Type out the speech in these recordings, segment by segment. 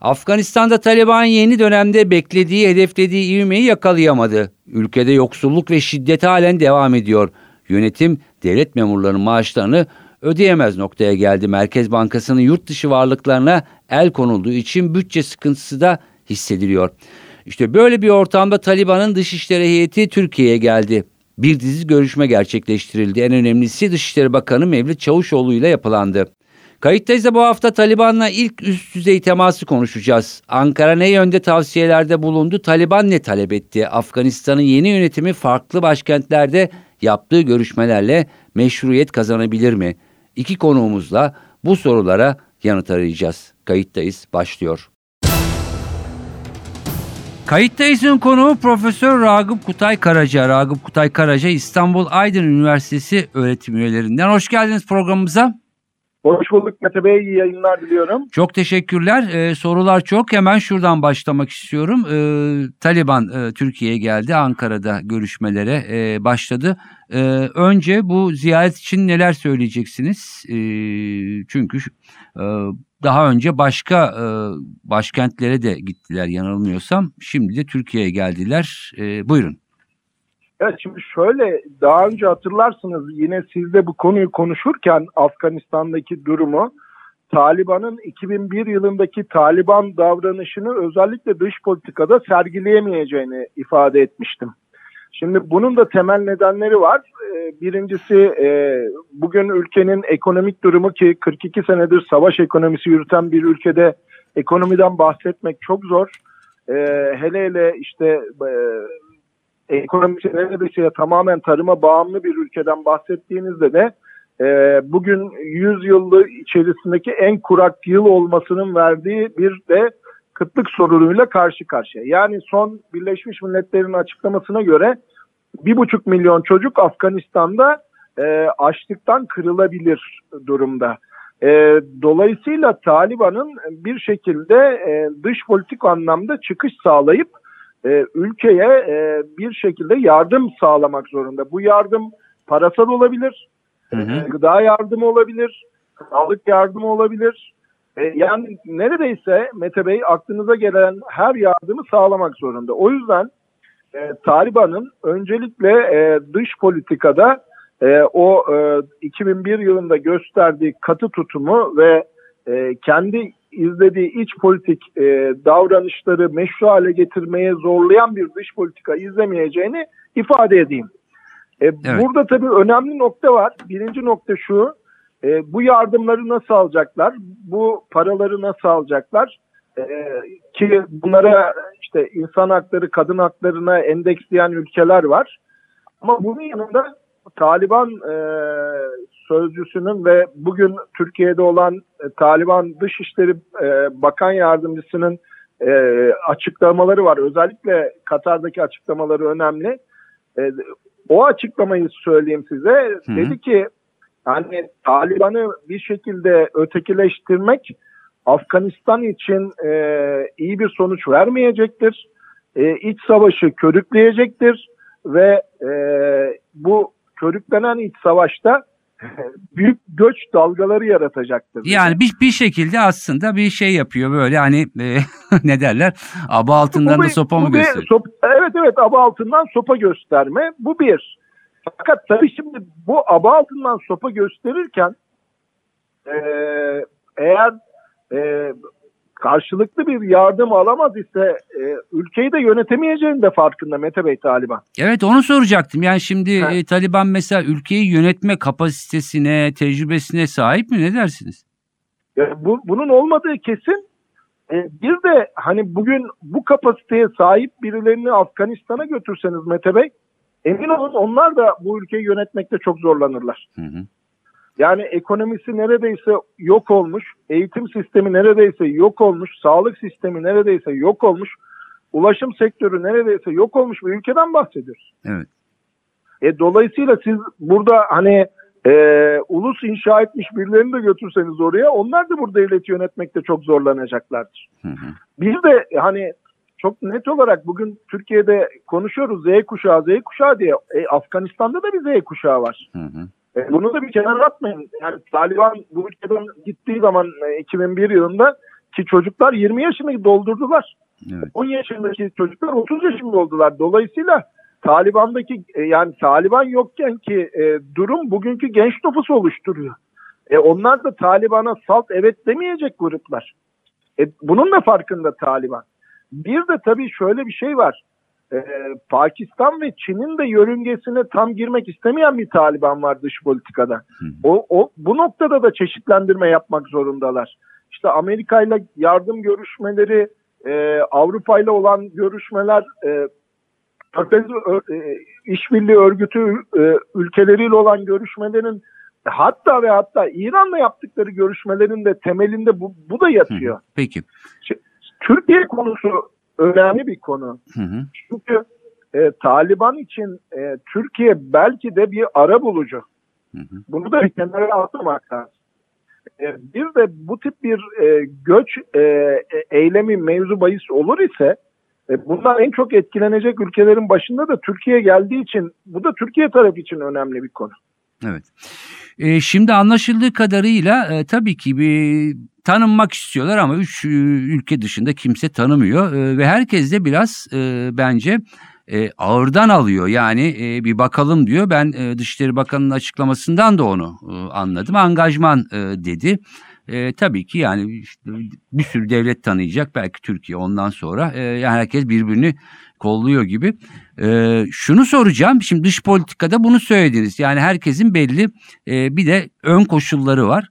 Afganistan'da Taliban yeni dönemde beklediği, hedeflediği ivmeyi yakalayamadı. Ülkede yoksulluk ve şiddet halen devam ediyor. Yönetim devlet memurlarının maaşlarını ödeyemez noktaya geldi. Merkez Bankası'nın yurt dışı varlıklarına el konulduğu için bütçe sıkıntısı da hissediliyor. İşte böyle bir ortamda Taliban'ın Dışişleri heyeti Türkiye'ye geldi. Bir dizi görüşme gerçekleştirildi. En önemlisi Dışişleri Bakanı Mevlüt Çavuşoğlu ile yapılandı. Kayıttayız da bu hafta Taliban'la ilk üst düzey teması konuşacağız. Ankara ne yönde tavsiyelerde bulundu? Taliban ne talep etti? Afganistan'ın yeni yönetimi farklı başkentlerde yaptığı görüşmelerle meşruiyet kazanabilir mi? İki konuğumuzla bu sorulara yanıt arayacağız. Kayıttayız başlıyor. Kayıttayız'ın konuğu Profesör Ragıp Kutay Karaca. Ragıp Kutay Karaca İstanbul Aydın Üniversitesi öğretim üyelerinden. Hoş geldiniz programımıza. Hoş bulduk Mete Bey. İyi yayınlar diliyorum. Çok teşekkürler. Ee, sorular çok. Hemen şuradan başlamak istiyorum. Ee, Taliban e, Türkiye'ye geldi. Ankara'da görüşmelere e, başladı. Ee, önce bu ziyaret için neler söyleyeceksiniz? Ee, çünkü e, daha önce başka e, başkentlere de gittiler yanılmıyorsam. Şimdi de Türkiye'ye geldiler. E, buyurun. Evet şimdi şöyle daha önce hatırlarsınız yine sizde bu konuyu konuşurken Afganistan'daki durumu Taliban'ın 2001 yılındaki Taliban davranışını özellikle dış politikada sergileyemeyeceğini ifade etmiştim. Şimdi bunun da temel nedenleri var. Birincisi bugün ülkenin ekonomik durumu ki 42 senedir savaş ekonomisi yürüten bir ülkede ekonomiden bahsetmek çok zor. Hele hele işte ekonomisi neredeyse tamamen tarıma bağımlı bir ülkeden bahsettiğinizde de e, bugün 100 yıllı içerisindeki en kurak yıl olmasının verdiği bir de kıtlık sorunuyla karşı karşıya. Yani son Birleşmiş Milletler'in açıklamasına göre bir buçuk milyon çocuk Afganistan'da e, açlıktan kırılabilir durumda. E, dolayısıyla Taliban'ın bir şekilde e, dış politik anlamda çıkış sağlayıp e, ülkeye e, bir şekilde yardım sağlamak zorunda. Bu yardım parasal olabilir, hı hı. E, gıda yardımı olabilir, sağlık yardımı olabilir. E, yani neredeyse Mete Bey aklınıza gelen her yardımı sağlamak zorunda. O yüzden e, Taliban'ın öncelikle e, dış politikada e, o e, 2001 yılında gösterdiği katı tutumu ve e, kendi izlediği iç politik e, davranışları meşru hale getirmeye zorlayan bir dış politika izlemeyeceğini ifade edeyim. E, evet. Burada tabii önemli nokta var. Birinci nokta şu, e, bu yardımları nasıl alacaklar, bu paraları nasıl alacaklar? E, ki bunlara işte insan hakları, kadın haklarına endeksleyen ülkeler var. Ama bunun yanında Taliban e, sözcüsünün ve bugün Türkiye'de olan e, Taliban Dışişleri e, Bakan Yardımcısının e, açıklamaları var. Özellikle Katar'daki açıklamaları önemli. E, o açıklamayı söyleyeyim size. Hı. Dedi ki hani Taliban'ı bir şekilde ötekileştirmek Afganistan için e, iyi bir sonuç vermeyecektir. E, iç savaşı körükleyecektir ve e, bu körüklenen iç savaşta büyük göç dalgaları yaratacaktır. Yani bir, bir şekilde aslında bir şey yapıyor böyle hani e, ne derler aba altından bu da sopa mı gösteriyor? Sop, evet evet aba altından sopa gösterme bu bir. Fakat tabii şimdi bu aba altından sopa gösterirken e, eğer e, karşılıklı bir yardım alamaz ise e, ülkeyi de yönetemeyeceğini de farkında Mete Bey Taliban. Evet onu soracaktım. Yani şimdi e, Taliban mesela ülkeyi yönetme kapasitesine, tecrübesine sahip mi? Ne dersiniz? Ya, bu, bunun olmadığı kesin. E, bir de hani bugün bu kapasiteye sahip birilerini Afganistan'a götürseniz Mete Bey emin olun onlar da bu ülkeyi yönetmekte çok zorlanırlar. Hı hı. Yani ekonomisi neredeyse yok olmuş, eğitim sistemi neredeyse yok olmuş, sağlık sistemi neredeyse yok olmuş. ulaşım sektörü neredeyse yok olmuş bir ülkeden bahsediyoruz. Evet. E, dolayısıyla siz burada hani e, ulus inşa etmiş birilerini de götürseniz oraya onlar da burada devleti yönetmekte çok zorlanacaklardır. Hı hı. Bir de hani çok net olarak bugün Türkiye'de konuşuyoruz Z kuşağı Z kuşağı diye. E, Afganistan'da da bir Z kuşağı var. Hı hı. E, bunu da bir kenara atmayın. Yani Taliban bu ülkeden gittiği zaman e, 2001 yılında ki çocuklar 20 yaşını doldurdular. Evet. 10 yaşındaki çocuklar 30 yaşında oldular. Dolayısıyla Taliban'daki e, yani Taliban yokken ki e, durum bugünkü genç nüfusu oluşturuyor. E, onlar da Taliban'a salt evet demeyecek gruplar. E, bunun da farkında Taliban. Bir de tabii şöyle bir şey var. E, Pakistan ve Çin'in de yörüngesine tam girmek istemeyen bir Taliban var dış politikada. Hı. O, o bu noktada da çeşitlendirme yapmak zorundalar. İşte Amerika ile yardım görüşmeleri, e, Avrupa ile olan görüşmeler, e, Körfez e, İşbirliği Örgütü e, ülkeleriyle olan görüşmelerin hatta ve hatta İran'la yaptıkları görüşmelerin de temelinde bu, bu da yatıyor. hı. Peki. Türkiye konusu önemli bir konu. Hı hı. Çünkü e, Taliban için e, Türkiye belki de bir ara bulucu. Hı hı. Bunu da bir kenara atmamak lazım. E, bir de bu tip bir e, göç e, e, eylemi mevzu bahis olur ise e, bundan en çok etkilenecek ülkelerin başında da Türkiye geldiği için bu da Türkiye tarafı için önemli bir konu. Evet. E, şimdi anlaşıldığı kadarıyla e, tabii ki bir tanınmak istiyorlar ama üç e, ülke dışında kimse tanımıyor E, ve herkes de biraz e, bence ağırdan alıyor. Yani bir bakalım diyor. Ben Dışişleri Bakanı'nın açıklamasından da onu anladım. Angajman dedi. E, tabii ki yani işte bir sürü devlet tanıyacak belki Türkiye ondan sonra. E, herkes birbirini kolluyor gibi. E, şunu soracağım. Şimdi dış politikada bunu söylediniz. Yani herkesin belli e, bir de ön koşulları var.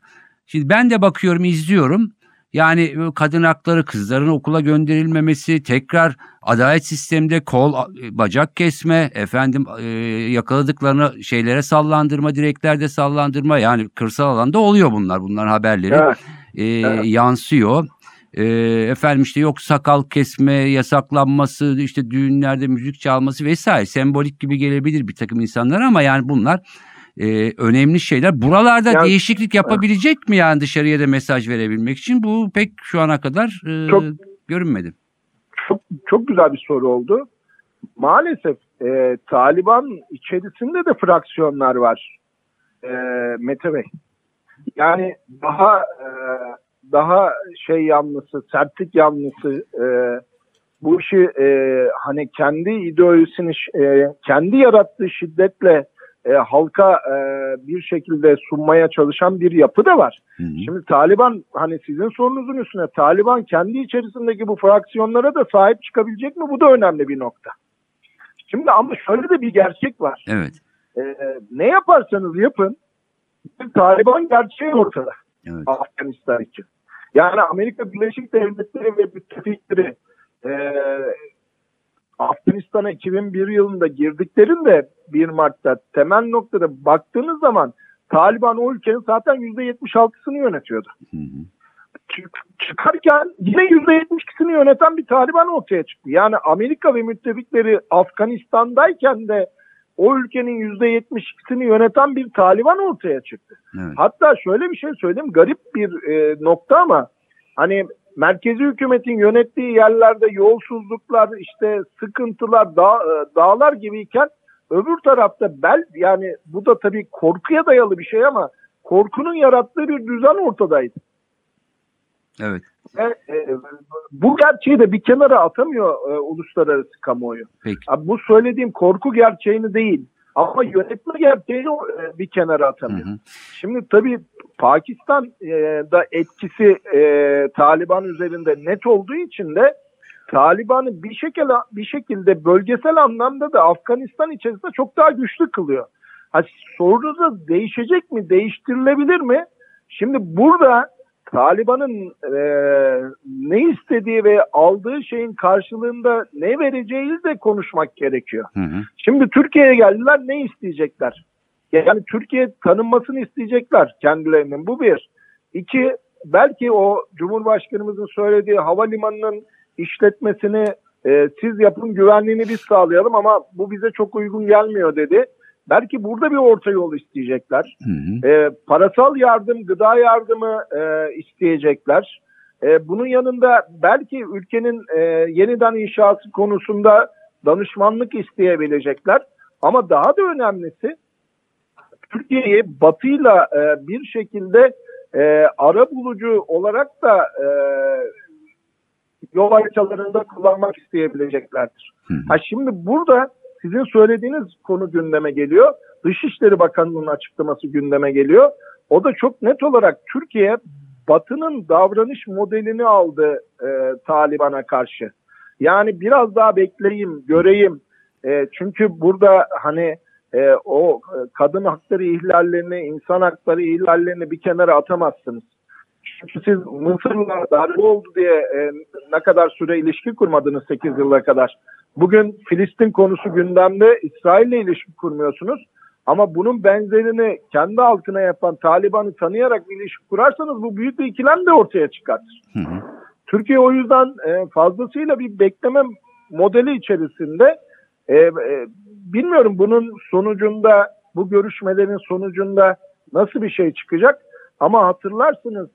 Şimdi ben de bakıyorum, izliyorum. Yani e, kadın hakları, kızların okula gönderilmemesi, tekrar adalet sisteminde kol, e, bacak kesme, efendim e, yakaladıklarını şeylere sallandırma, direklerde sallandırma. Yani kırsal alanda oluyor bunlar, bunların haberleri Evet. e, Evet. yansıyor. E, efendim işte yok sakal kesme yasaklanması, işte düğünlerde müzik çalması vesaire sembolik gibi gelebilir bir takım insanlar ama yani bunlar e, önemli şeyler. Buralarda Ya- değişiklik yapabilecek mi yani dışarıya da mesaj verebilmek için? Bu pek şu ana kadar e, Çok- görünmedi. Çok, çok güzel bir soru oldu. Maalesef e, Taliban içerisinde de fraksiyonlar var e, Mete Bey. Yani daha e, daha şey yanlısı, sertlik yanlısı e, bu işi e, hani kendi ideolojisini e, kendi yarattığı şiddetle e, halka e, bir şekilde sunmaya çalışan bir yapı da var. Hı hı. Şimdi Taliban hani sizin sorunuzun üstüne Taliban kendi içerisindeki bu fraksiyonlara da sahip çıkabilecek mi? Bu da önemli bir nokta. Şimdi ama şöyle de bir gerçek var. Evet. Ee, ne yaparsanız yapın Taliban gerçeği ortada Evet. Afganistan için. Yani Amerika Birleşik Devletleri ve müttefikleri e, Afganistan'a 2001 yılında girdiklerinde 1 Mart'ta temel noktada baktığınız zaman Taliban o ülkenin zaten %76'sını yönetiyordu. Hı hı. Çık- çıkarken yine %72'sini yöneten bir Taliban ortaya çıktı. Yani Amerika ve müttefikleri Afganistan'dayken de o ülkenin %72'sini yöneten bir Taliban ortaya çıktı. Evet. Hatta şöyle bir şey söyleyeyim garip bir e, nokta ama hani merkezi hükümetin yönettiği yerlerde yolsuzluklar işte sıkıntılar dağ, e, dağlar gibiyken öbür tarafta bel yani bu da tabii korkuya dayalı bir şey ama korkunun yarattığı bir düzen ortadaydı. Evet. Ve, e, bu gerçeği de bir kenara atamıyor e, uluslararası kamuoyu. Peki. Abi bu söylediğim korku gerçeğini değil ama yönetme gerçeğini e, bir kenara Hı atamıyor. hı. Şimdi tabii Pakistan e, etkisi e, Taliban üzerinde net olduğu için de Taliban'ı bir şekilde bir şekilde bölgesel anlamda da Afganistan içerisinde çok daha güçlü kılıyor. Ha, sorunuz da değişecek mi, değiştirilebilir mi? Şimdi burada Taliban'ın e, ne istediği ve aldığı şeyin karşılığında ne vereceği de konuşmak gerekiyor. Hı hı. Şimdi Türkiye'ye geldiler ne isteyecekler? Yani Türkiye tanınmasını isteyecekler kendilerinin. Bu bir. İki, belki o Cumhurbaşkanımızın söylediği havalimanının işletmesini E, siz yapın güvenliğini biz sağlayalım ama bu bize çok uygun gelmiyor dedi. Belki burada bir orta yol isteyecekler. Hı hı. E, parasal yardım, gıda yardımı e, isteyecekler. E, bunun yanında belki ülkenin e, yeniden inşası konusunda danışmanlık isteyebilecekler. Ama daha da önemlisi Türkiye'yi batıyla e, bir şekilde e, ara bulucu olarak da e, yol haritalarında kullanmak isteyebileceklerdir. Hı hı. Ha şimdi burada sizin söylediğiniz konu gündeme geliyor. Dışişleri Bakanlığı'nın açıklaması gündeme geliyor. O da çok net olarak Türkiye Batı'nın davranış modelini aldı e, Taliban'a karşı. Yani biraz daha bekleyeyim, göreyim. E, çünkü burada hani e, o kadın hakları ihlallerini, insan hakları ihlallerini bir kenara atamazsınız. Çünkü siz Mısır'la darbe oldu diye e, ne kadar süre ilişki kurmadınız 8 yıla kadar. Bugün Filistin konusu gündemde İsrail'le ilişki kurmuyorsunuz. Ama bunun benzerini kendi altına yapan Taliban'ı tanıyarak bir ilişki kurarsanız bu büyük bir ikilem de ortaya çıkartır. Hı hı. Türkiye o yüzden e, fazlasıyla bir bekleme modeli içerisinde e, e, bilmiyorum bunun sonucunda bu görüşmelerin sonucunda nasıl bir şey çıkacak ama hatırlarsınız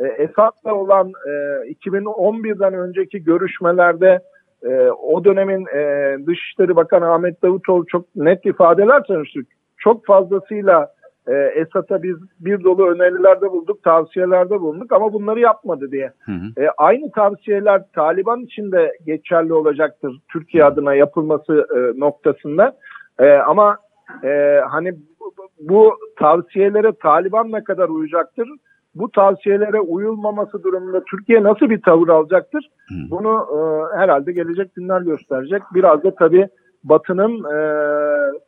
e, Esad'la olan e, 2011'den önceki görüşmelerde e, o dönemin e, Dışişleri Bakanı Ahmet Davutoğlu çok net ifadeler tanıştı. Çok fazlasıyla e, Esad'a biz bir dolu önerilerde bulduk, tavsiyelerde bulunduk ama bunları yapmadı diye. Hı hı. E, aynı tavsiyeler Taliban için de geçerli olacaktır Türkiye adına yapılması e, noktasında. E, ama e, hani bu, bu tavsiyelere Taliban ne kadar uyacaktır? Bu tavsiyelere uyulmaması durumunda Türkiye nasıl bir tavır alacaktır? Hı. Bunu e, herhalde gelecek günler gösterecek. Biraz da tabii Batı'nın e,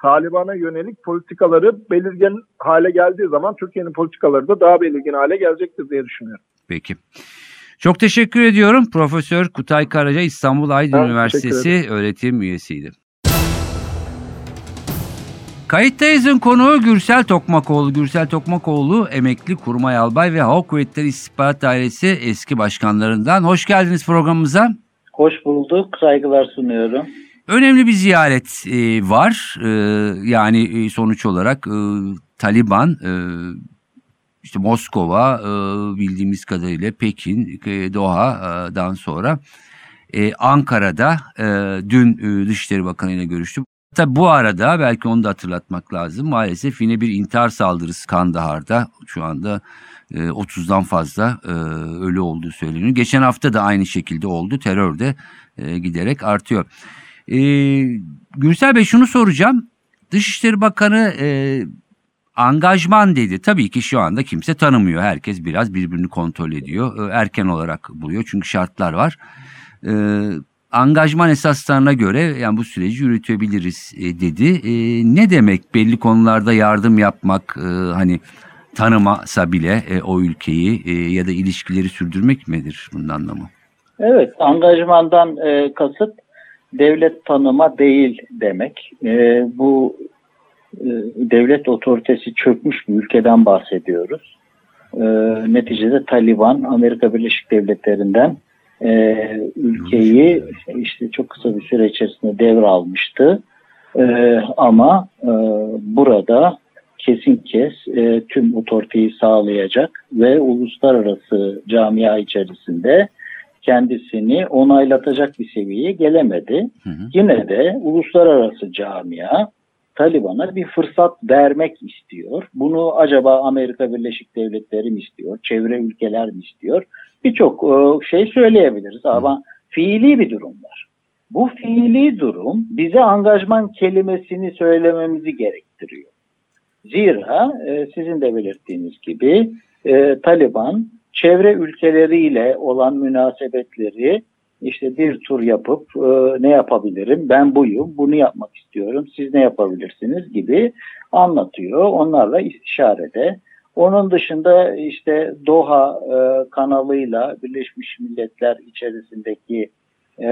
Taliban'a yönelik politikaları belirgin hale geldiği zaman Türkiye'nin politikaları da daha belirgin hale gelecektir diye düşünüyorum. Peki. Çok teşekkür ediyorum. Profesör Kutay Karaca İstanbul Aydın Ben Üniversitesi öğretim üyesiydi. Kayıttayız'ın konuğu Gürsel Tokmakoğlu. Gürsel Tokmakoğlu emekli kurmay albay ve Hava Kuvvetleri İstihbarat Dairesi eski başkanlarından. Hoş geldiniz programımıza. Hoş bulduk. Saygılar sunuyorum. Önemli bir ziyaret e, var. E, yani e, sonuç olarak e, Taliban e, işte Moskova e, bildiğimiz kadarıyla Pekin, e, Doha'dan sonra e, Ankara'da e, dün e, Dışişleri Bakanı ile görüştü. Tabi bu arada belki onu da hatırlatmak lazım. Maalesef yine bir intihar saldırısı Kandahar'da şu anda e, 30'dan fazla e, ölü olduğu söyleniyor. Geçen hafta da aynı şekilde oldu. Terör de e, giderek artıyor. E, Gürsel Bey şunu soracağım. Dışişleri Bakanı e, angajman dedi. Tabii ki şu anda kimse tanımıyor. Herkes biraz birbirini kontrol ediyor. E, erken olarak buluyor çünkü şartlar var. E, angajman esaslarına göre yani bu süreci yürütebiliriz e, dedi. E, ne demek belli konularda yardım yapmak e, hani tanımasa bile e, o ülkeyi e, ya da ilişkileri sürdürmek midir bunun anlamı? Evet, angajmandan e, kasıt devlet tanıma değil demek. E, bu e, devlet otoritesi çökmüş bir ülkeden bahsediyoruz. E, neticede Taliban, Amerika Birleşik Devletleri'nden e, ülkeyi işte çok kısa bir süre içerisinde devralmıştı. E, ama e, burada kesin kes e, tüm otoriteyi sağlayacak ve uluslararası camia içerisinde kendisini onaylatacak bir seviyeye gelemedi. Hı hı. Yine de uluslararası camia Taliban'a bir fırsat vermek istiyor. Bunu acaba Amerika Birleşik Devletleri mi istiyor, çevre ülkeler mi istiyor? Birçok e, şey söyleyebiliriz ama fiili bir durum var. Bu fiili durum bize angajman kelimesini söylememizi gerektiriyor. Zira e, sizin de belirttiğiniz gibi e, Taliban çevre ülkeleriyle olan münasebetleri işte bir tur yapıp e, ne yapabilirim ben buyum bunu yapmak istiyorum siz ne yapabilirsiniz gibi anlatıyor onlarla istişarede. Onun dışında işte Doha e, kanalıyla Birleşmiş Milletler içerisindeki e,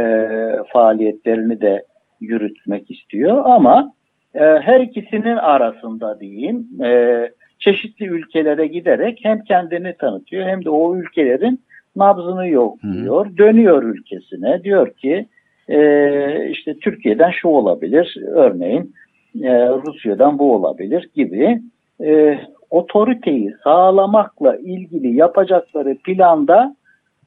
faaliyetlerini de yürütmek istiyor. Ama e, her ikisinin arasında diyeyim e, çeşitli ülkelere giderek hem kendini tanıtıyor hem de o ülkelerin nabzını yokluyor. Dönüyor ülkesine. Diyor ki e, işte Türkiye'den şu olabilir örneğin e, Rusya'dan bu olabilir gibi e, otoriteyi sağlamakla ilgili yapacakları planda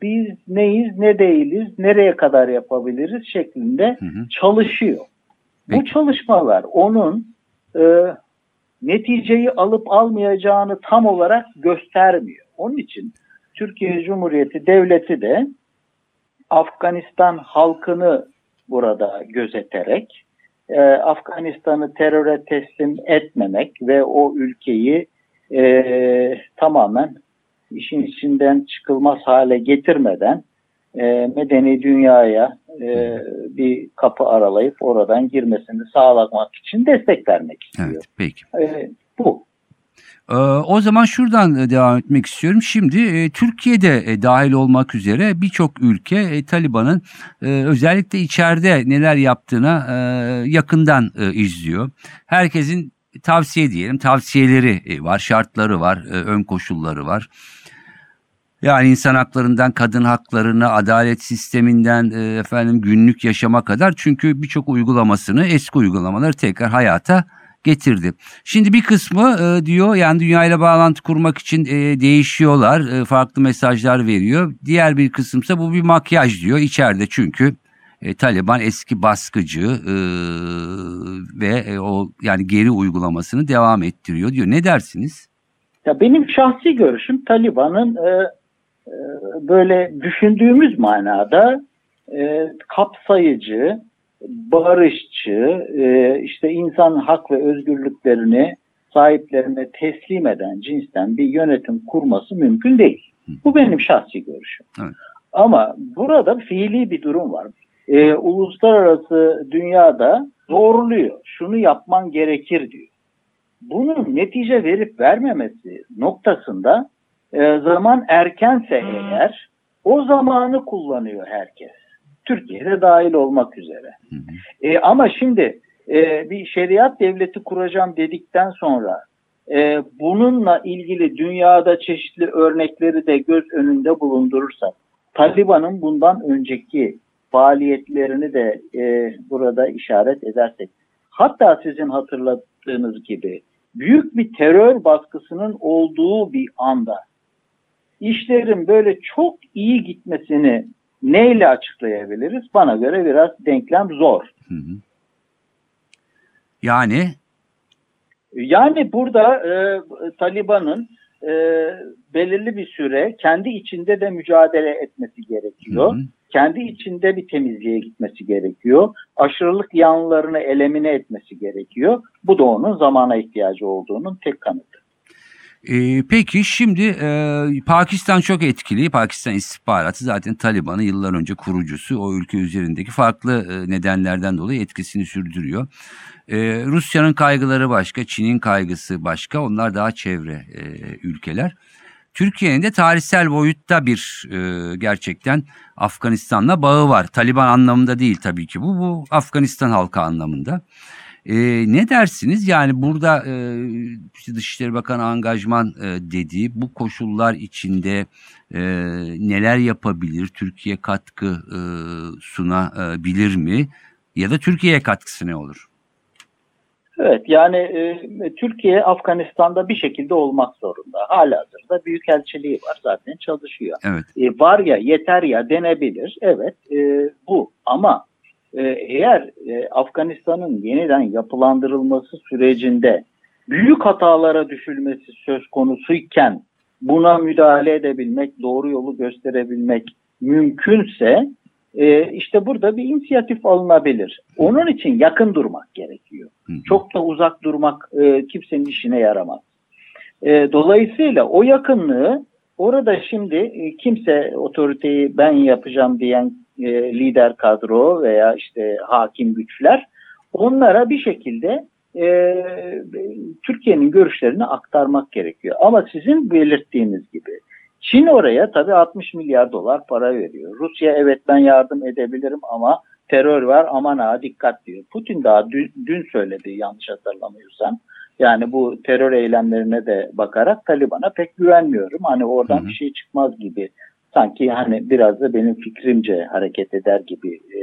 biz neyiz ne değiliz nereye kadar yapabiliriz şeklinde Hı hı. çalışıyor. Bu Peki. çalışmalar onun e, neticeyi alıp almayacağını tam olarak göstermiyor. Onun için Türkiye Cumhuriyeti Devleti de Afganistan halkını burada gözeterek e, Afganistan'ı teröre teslim etmemek ve o ülkeyi e, tamamen işin içinden çıkılmaz hale getirmeden e, medeni dünyaya e, bir kapı aralayıp oradan girmesini sağlamak için destek vermek istiyor. Evet, peki. E, bu. Ee, o zaman şuradan e, devam etmek istiyorum. Şimdi e, Türkiye'de e, dahil olmak üzere birçok ülke Taliban'ın özellikle içeride neler yaptığına yakından izliyor. Herkesin tavsiye diyelim tavsiyeleri e, var, şartları var, e, ön koşulları var. Yani insan haklarından kadın haklarına, adalet sisteminden e, efendim günlük yaşama kadar çünkü birçok uygulamasını eski uygulamaları tekrar hayata getirdi. Şimdi bir kısmı e, diyor yani dünyayla bağlantı kurmak için e, değişiyorlar, e, farklı mesajlar veriyor. Diğer bir kısımsa bu bir makyaj diyor içeride çünkü e, Taliban eski baskıcı e, ve e, o yani geri uygulamasını devam ettiriyor diyor. Ne dersiniz? Ya benim şahsi görüşüm Taliban'ın e, e, böyle düşündüğümüz manada e, kapsayıcı, barışçı, e, işte insan hak ve özgürlüklerini sahiplerine teslim eden cinsten bir yönetim kurması mümkün değil. Bu benim şahsi görüşüm. Evet. Ama burada fiili bir durum var. E, uluslararası dünyada zorluyor. Şunu yapman gerekir diyor. Bunun netice verip vermemesi noktasında e, zaman erkense eğer o zamanı kullanıyor herkes. Türkiye'de dahil olmak üzere. E, ama şimdi e, bir şeriat devleti kuracağım dedikten sonra e, bununla ilgili dünyada çeşitli örnekleri de göz önünde bulundurursak Taliban'ın bundan önceki faaliyetlerini de e, burada işaret edersek hatta sizin hatırlattığınız gibi büyük bir terör baskısının olduğu bir anda işlerin böyle çok iyi gitmesini neyle açıklayabiliriz? Bana göre biraz denklem zor. Hı hı. Yani Yani burada e, Taliban'ın e, belirli bir süre kendi içinde de mücadele etmesi gerekiyor. Hı hı. Kendi içinde bir temizliğe gitmesi gerekiyor. Aşırılık yanlarını elemine etmesi gerekiyor. Bu da onun zamana ihtiyacı olduğunun tek kanıtı. Ee, peki şimdi e, Pakistan çok etkili. Pakistan istihbaratı zaten Taliban'ın yıllar önce kurucusu. O ülke üzerindeki farklı e, nedenlerden dolayı etkisini sürdürüyor. E, Rusya'nın kaygıları başka, Çin'in kaygısı başka. Onlar daha çevre e, ülkeler. Türkiye'nin de tarihsel boyutta bir e, gerçekten Afganistan'la bağı var. Taliban anlamında değil tabii ki bu. Bu Afganistan halkı anlamında. E, ne dersiniz? Yani burada e, Dışişleri Bakanı angajman e, dediği bu koşullar içinde e, neler yapabilir? Türkiye katkı e, sunabilir mi? Ya da Türkiye'ye katkısı ne olur? Evet yani e, Türkiye Afganistan'da bir şekilde olmak zorunda. Halihazırda büyükelçiliği var zaten çalışıyor. Evet. E, var ya yeter ya denebilir. Evet e, bu ama e, eğer e, Afganistan'ın yeniden yapılandırılması sürecinde büyük hatalara düşülmesi söz konusuyken buna müdahale edebilmek, doğru yolu gösterebilmek mümkünse e, işte burada bir inisiyatif alınabilir. Onun için yakın durmak gerekiyor. Çok da uzak durmak e, kimsenin işine yaramaz. E, dolayısıyla o yakınlığı orada şimdi e, kimse otoriteyi ben yapacağım diyen e, lider kadro veya işte hakim güçler onlara bir şekilde e, Türkiye'nin görüşlerini aktarmak gerekiyor. Ama sizin belirttiğiniz gibi Çin oraya tabii 60 milyar dolar para veriyor. Rusya evet ben yardım edebilirim ama terör var aman ha dikkat diyor. Putin daha dün, dün söyledi yanlış hatırlamıyorsam. Yani bu terör eylemlerine de bakarak Taliban'a pek güvenmiyorum. Hani oradan Hı hı. bir şey çıkmaz gibi. Sanki hani biraz da benim fikrimce hareket eder gibi e,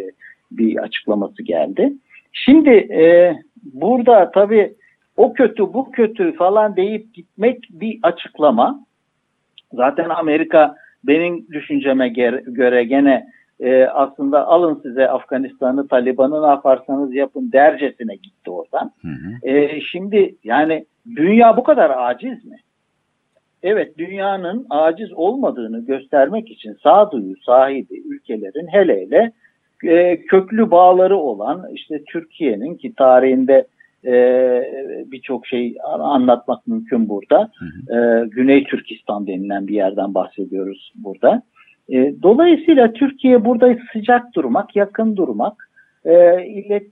bir açıklaması geldi. Şimdi e, burada tabii o kötü bu kötü falan deyip gitmek bir açıklama. Zaten Amerika benim düşünceme göre gene e, aslında alın size Afganistan'ı Taliban'ı ne yaparsanız yapın dercesine gitti oradan. Hı hı. E, şimdi yani dünya bu kadar aciz mi? Evet dünyanın aciz olmadığını göstermek için sağduyu sahibi ülkelerin hele hele e, köklü bağları olan işte Türkiye'nin ki tarihinde e, birçok şey anlatmak mümkün burada. Hı hı. E, Güney Türkistan denilen bir yerden bahsediyoruz burada. E, dolayısıyla Türkiye burada sıcak durmak, yakın durmak, e,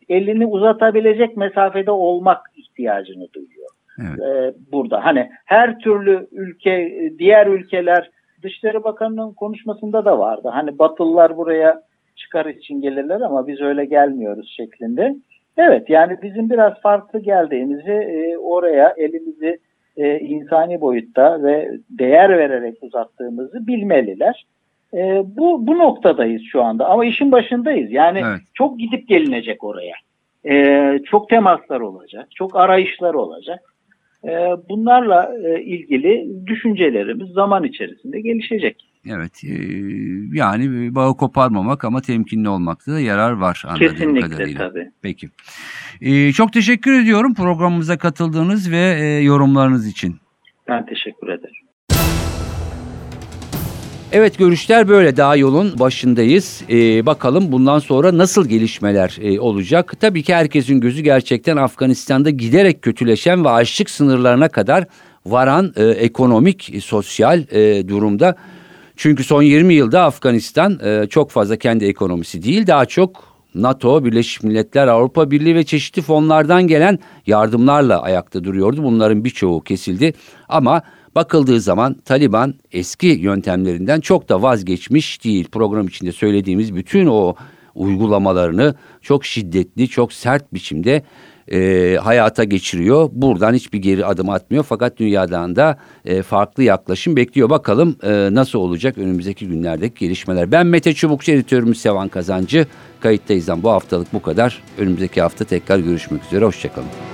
elini uzatabilecek mesafede olmak ihtiyacını duyuyor. Evet. E, burada hani her türlü ülke, diğer ülkeler Dışişleri Bakanı'nın konuşmasında da vardı. Hani Batılılar buraya çıkar için gelirler ama biz öyle gelmiyoruz şeklinde. Evet yani bizim biraz farklı geldiğimizi e, oraya elimizi e, insani boyutta ve değer vererek uzattığımızı bilmeliler. E, bu, bu noktadayız şu anda ama işin başındayız. Yani Evet. çok gidip gelinecek oraya. E, çok temaslar olacak, çok arayışlar olacak. E, bunlarla e, ilgili düşüncelerimiz zaman içerisinde gelişecek. Evet. e, yani bağı koparmamak ama temkinli olmakta da yarar var anladığım Kesinlikle kadarıyla. tabii. Peki. E, çok teşekkür ediyorum programımıza katıldığınız ve e, yorumlarınız için. Ben teşekkür ederim. Evet görüşler böyle daha yolun başındayız. Ee, bakalım bundan sonra nasıl gelişmeler e, olacak? Tabii ki herkesin gözü gerçekten Afganistan'da giderek kötüleşen ve açlık sınırlarına kadar varan e, ekonomik, e, sosyal e, durumda. Çünkü son 20 yılda Afganistan e, çok fazla kendi ekonomisi değil daha çok NATO, Birleşmiş Milletler, Avrupa Birliği ve çeşitli fonlardan gelen yardımlarla ayakta duruyordu. Bunların birçoğu kesildi ama bakıldığı zaman Taliban eski yöntemlerinden çok da vazgeçmiş değil. Program içinde söylediğimiz bütün o uygulamalarını çok şiddetli, çok sert biçimde e, hayata geçiriyor. Buradan hiçbir geri adım atmıyor fakat dünyadan da e, farklı yaklaşım bekliyor. Bakalım e, nasıl olacak önümüzdeki günlerdeki gelişmeler. Ben Mete Çubukçu, editörümüz Sevan Kazancı. Kayıttayızdan bu haftalık bu kadar. Önümüzdeki hafta tekrar görüşmek üzere. Hoşçakalın.